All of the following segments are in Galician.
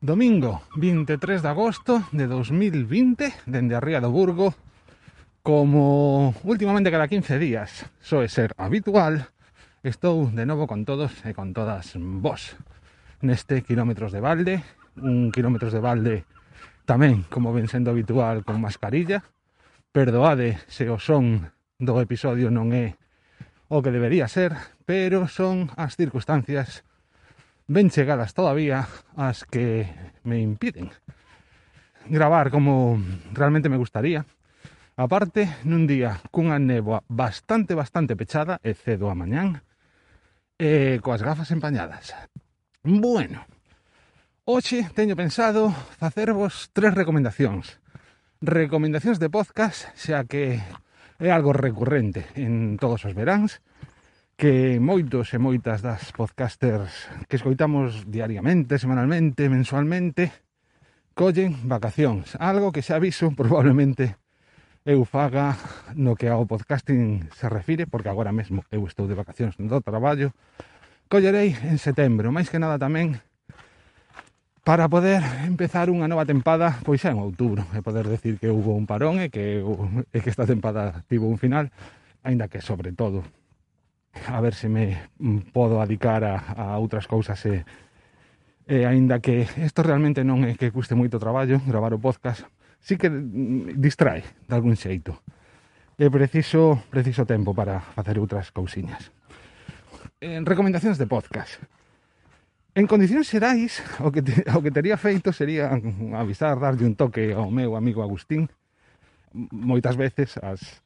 Domingo 23 de agosto de 2020 Dende arriba do Burgo Como últimamente cada 15 días Soe ser habitual Estou de novo con todos e con todas vos. Neste kilómetros de balde Un kilómetros de balde tamén como ven sendo habitual con mascarilla. Perdoade se o son do episodio non é o que debería ser Pero son as circunstancias ben chegadas todavía as que me impiden gravar como realmente me gustaría. Aparte, nun día cunha néboa bastante, bastante pechada, e cedo a mañán, e coas gafas empañadas. Bueno, hoxe teño pensado facervos tres recomendacións. Recomendacións de podcast, xa que é algo recurrente en todos os veráns, que moitos e moitas das podcasters que escoitamos diariamente, semanalmente, mensualmente, collen vacacións. Algo que xa aviso probablemente eu faga no que ao podcasting se refire, porque agora mesmo eu estou de vacacións do traballo. Collerei en setembro, máis que nada tamén para poder empezar unha nova tempada, pois xa en outubro, e poder decir que houve un parón e que, e que esta tempada tivo un final, aínda que sobre todo a ver se me mm, podo adicar a, a outras cousas e, e aínda que isto realmente non é que custe moito traballo gravar o podcast, sí que mm, distrae de algún xeito. é preciso, preciso tempo para facer outras cousiñas. En recomendacións de podcast. En condicións xerais, o que, te, o que tería feito sería avisar, darlle un toque ao meu amigo Agustín. Moitas veces as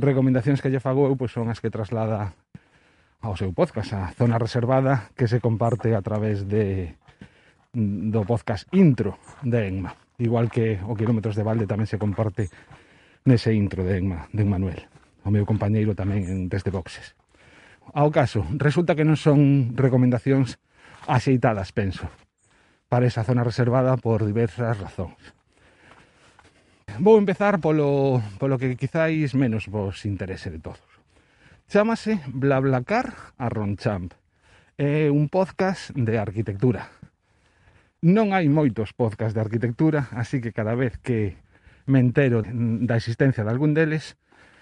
recomendacións que lle fago eu pois son as que traslada ao seu podcast, a zona reservada que se comparte a través de do podcast intro de Enma. Igual que o Kilómetros de Valde tamén se comparte nese intro de Enma, de Manuel, o meu compañeiro tamén en Desde Boxes. Ao caso, resulta que non son recomendacións axeitadas, penso, para esa zona reservada por diversas razóns. Vou empezar polo, polo que quizáis menos vos interese de todos Chámase BlaBlaCar a Ronchamp. É un podcast de arquitectura. Non hai moitos podcasts de arquitectura, así que cada vez que me entero da existencia de algún deles,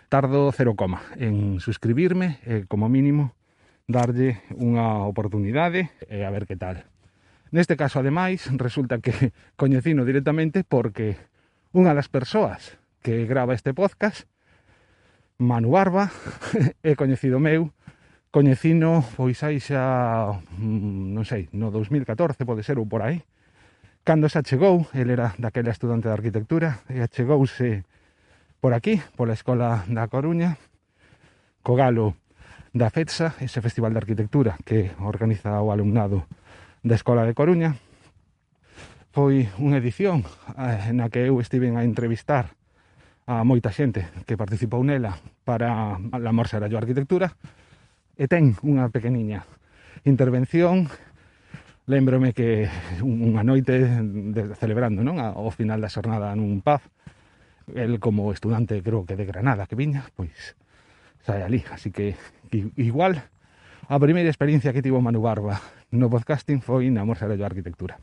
tardo cero coma en suscribirme e, como mínimo, darlle unha oportunidade e a ver que tal. Neste caso, ademais, resulta que coñecino directamente porque unha das persoas que grava este podcast Manu Barba, é coñecido meu, coñecino pois aí xa, mm, non sei, no 2014 pode ser ou por aí, cando se achegou, el era daquela estudante de arquitectura, e achegouse por aquí, pola Escola da Coruña, co galo da FETSA, ese Festival de Arquitectura que organiza o alumnado da Escola de Coruña, foi unha edición eh, na que eu estiven a entrevistar a moita xente que participou nela para la Morsa era arquitectura e ten unha pequeniña intervención. Lembrome que unha noite de, celebrando non ao final da xornada nun pub el como estudante creo que de Granada que viña pois sai ali así que igual a primeira experiencia que tivo Manu Barba no podcasting foi na Morsa de Arquitectura.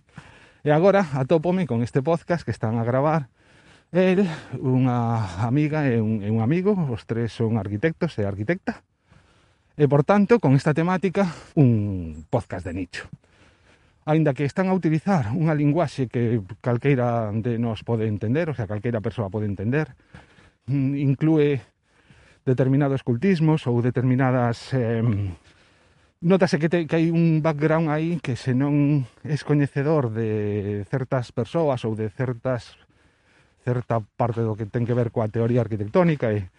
E agora atópome con este podcast que están a gravar El, unha amiga e un, e un amigo, os tres son arquitectos e arquitecta, e, por tanto, con esta temática, un podcast de nicho. Ainda que están a utilizar unha linguaxe que calqueira de nos pode entender, o sea, calqueira persoa pode entender, mm, inclúe determinados cultismos ou determinadas... Eh, notase que, te, que hai un background aí que se non es coñecedor de certas persoas ou de certas certa parte do que ten que ver coa teoría arquitectónica e,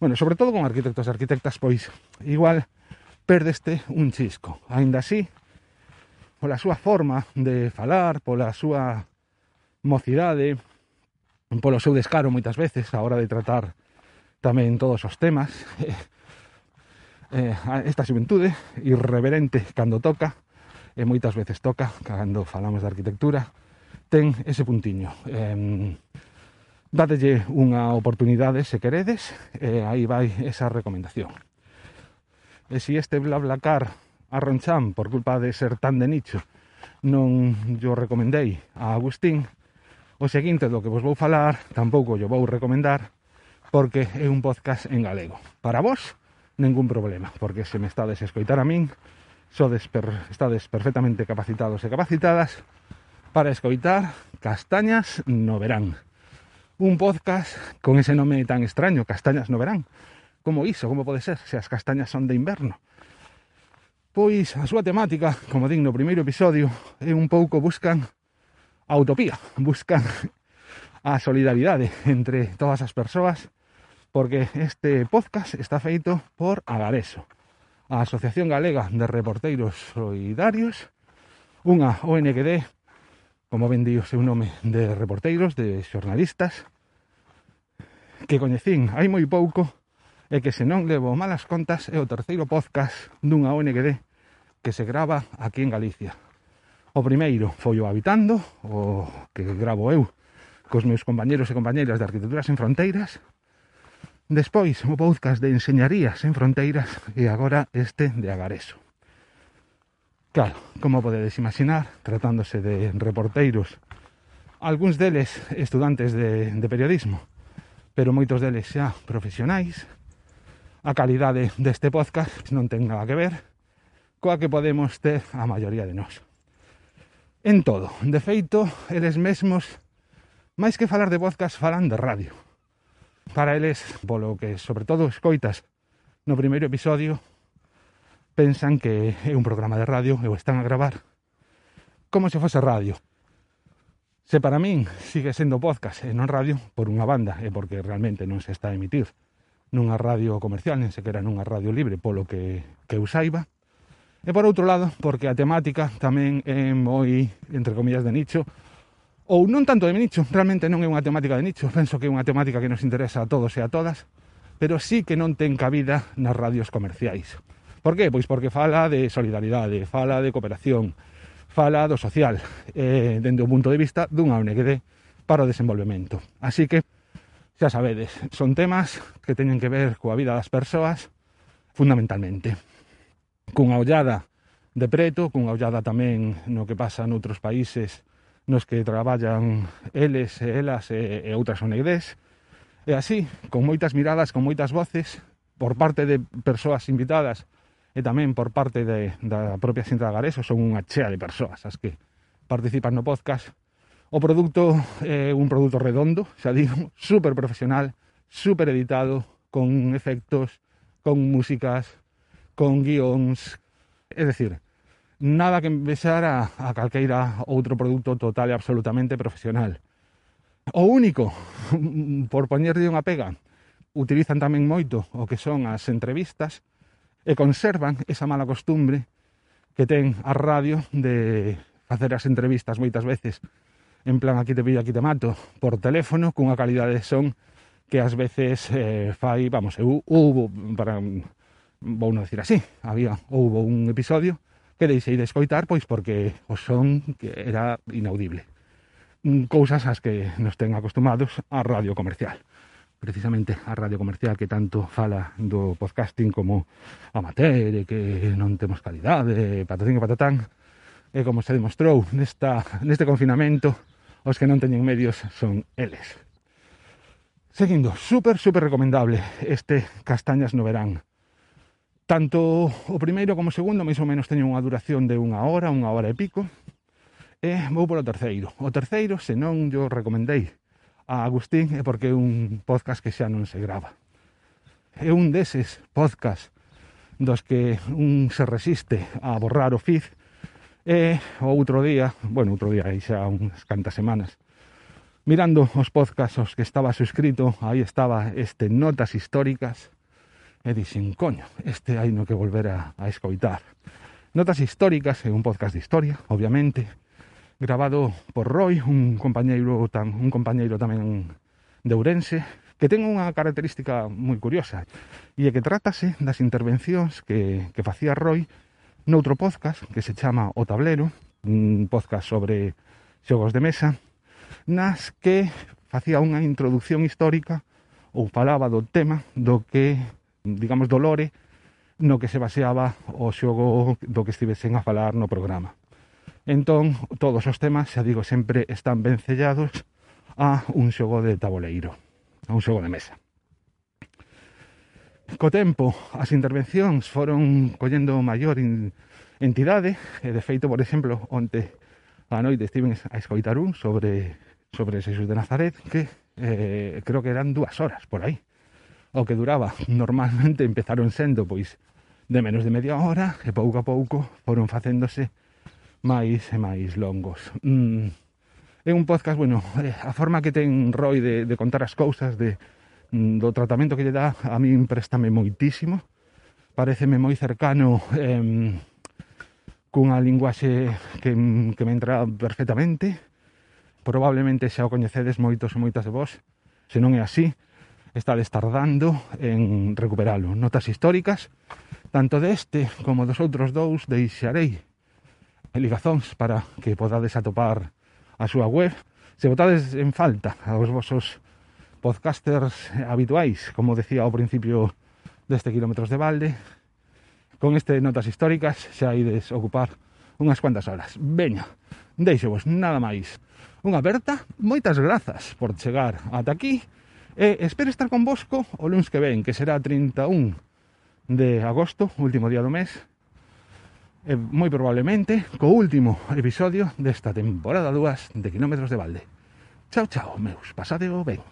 bueno, sobre todo con arquitectos e arquitectas, pois igual perdeste un chisco. Ainda así, pola súa forma de falar, pola súa mocidade, polo seu descaro moitas veces a hora de tratar tamén todos os temas, eh, eh, esta xuventude irreverente cando toca, e moitas veces toca, cando falamos de arquitectura, ten ese puntiño. Eh, dádelle unha oportunidade se queredes, e aí vai esa recomendación. E se este BlaBlaCar arronchan por culpa de ser tan de nicho non yo recomendei a Agustín, o seguinte do que vos vou falar tampouco yo vou recomendar porque é un podcast en galego. Para vos, ningún problema, porque se me estades a escoitar a min, sodes per, estades perfectamente capacitados e capacitadas para escoitar castañas no verán un podcast con ese nome tan extraño, Castañas no verán. Como iso? Como pode ser? Se as castañas son de inverno. Pois a súa temática, como digno primeiro episodio, é un pouco buscan a utopía, buscan a solidaridade entre todas as persoas, porque este podcast está feito por Agareso, a Asociación Galega de Reporteiros Solidarios, unha ONGD como vendi o seu nome de reporteiros, de xornalistas, que coñecín hai moi pouco e que se non levo malas contas é o terceiro podcast dunha ONG que se grava aquí en Galicia. O primeiro foi o Habitando, o que gravo eu cos meus compañeros e compañeiras de Arquitecturas en Fronteiras. Despois, o podcast de Enseñarías en Fronteiras e agora este de Agareso. Claro, como podedes imaginar, tratándose de reporteiros, algúns deles estudantes de, de periodismo, pero moitos deles xa profesionais, a calidade deste podcast non ten nada que ver coa que podemos ter a maioría de nós. En todo, de feito, eles mesmos, máis que falar de podcast, falan de radio. Para eles, polo que sobre todo escoitas no primeiro episodio, pensan que é un programa de radio e o están a gravar como se fose radio. Se para min sigue sendo podcast e non radio por unha banda e porque realmente non se está a emitir nunha radio comercial, nen sequera nunha radio libre, polo que, que eu saiba. E por outro lado, porque a temática tamén é moi, entre comillas, de nicho, ou non tanto de nicho, realmente non é unha temática de nicho, penso que é unha temática que nos interesa a todos e a todas, pero sí que non ten cabida nas radios comerciais. Por que? Pois porque fala de solidaridade, fala de cooperación, fala do social, eh, dende o punto de vista dunha ONGD para o desenvolvemento. Así que, xa sabedes, son temas que teñen que ver coa vida das persoas, fundamentalmente. Cunha ollada de preto, cunha ollada tamén no que pasa noutros países nos que traballan eles e elas e, e outras ONGs, e así, con moitas miradas, con moitas voces, por parte de persoas invitadas e tamén por parte de, da propia Xunta de Agarés, son unha chea de persoas as que participan no podcast. O produto é eh, un produto redondo, xa digo, super profesional, super editado, con efectos, con músicas, con guións, é dicir, nada que empezar a, a calqueira outro produto total e absolutamente profesional. O único, por poñerlle unha pega, utilizan tamén moito o que son as entrevistas, e conservan esa mala costumbre que ten a radio de facer as entrevistas moitas veces. En plan aquí te pillo, aquí te mato. Por teléfono cunha calidade de son que ás veces eh, fai, vamos, eu hubo para vou non decir así, había houbo un episodio que deixei de escoitar pois porque o son que era inaudible. Mm, cousas as que nos ten acostumados a radio comercial precisamente a radio comercial que tanto fala do podcasting como amateur e que non temos calidade, patatín e patatán, e como se demostrou nesta, neste confinamento, os que non teñen medios son eles. Seguindo, super, super recomendable este Castañas no verán. Tanto o primeiro como o segundo, máis ou menos, teñen unha duración de unha hora, unha hora e pico. E vou polo terceiro. O terceiro, se non yo recomendei a Agustín é porque é un podcast que xa non se grava. É un deses podcast dos que un se resiste a borrar o feed e o outro día, bueno, outro día aí xa unhas cantas semanas, mirando os podcasts aos que estaba suscrito, aí estaba este Notas Históricas, e dixen, coño, este hai no que volver a, a escoitar. Notas Históricas é un podcast de historia, obviamente, grabado por Roy, un compañeiro tan, un compañeiro tamén de Ourense, que ten unha característica moi curiosa, e é que trátase das intervencións que, que facía Roy noutro podcast que se chama O Tablero, un podcast sobre xogos de mesa, nas que facía unha introducción histórica ou falaba do tema do que, digamos, do lore no que se baseaba o xogo do que estivesen a falar no programa. Entón, todos os temas, xa digo, sempre están vencellados a un xogo de taboleiro, a un xogo de mesa. Co tempo, as intervencións foron collendo maior entidade, e de feito, por exemplo, onte a noite estiven a escoitar un sobre sobre Xesús de Nazaret que eh, creo que eran dúas horas por aí o que duraba normalmente empezaron sendo pois de menos de media hora e pouco a pouco foron facéndose máis e máis longos. Mm. É un podcast, bueno, a forma que ten Roy de, de contar as cousas, de, mm, do tratamento que lle dá, a min préstame moitísimo. Pareceme moi cercano eh, cunha linguaxe que, que me entra perfectamente. Probablemente xa o coñecedes moitos e moitas de vos. Se non é así, estades tardando en recuperalo. Notas históricas, tanto deste como dos outros dous, deixarei ligazóns para que podades atopar a súa web. Se votades en falta aos vosos podcasters habituais, como decía ao principio deste Kilómetros de Balde, con este Notas Históricas xa ides ocupar unhas cuantas horas. Veña, deixevos nada máis. Unha aperta, moitas grazas por chegar ata aquí e espero estar convosco o lunes que ven, que será 31 de agosto, último día do mes, Eh, e, moi probablemente co último episodio desta temporada 2 de Kilómetros de Balde. Chao, chao, meus, Pasadeo ben.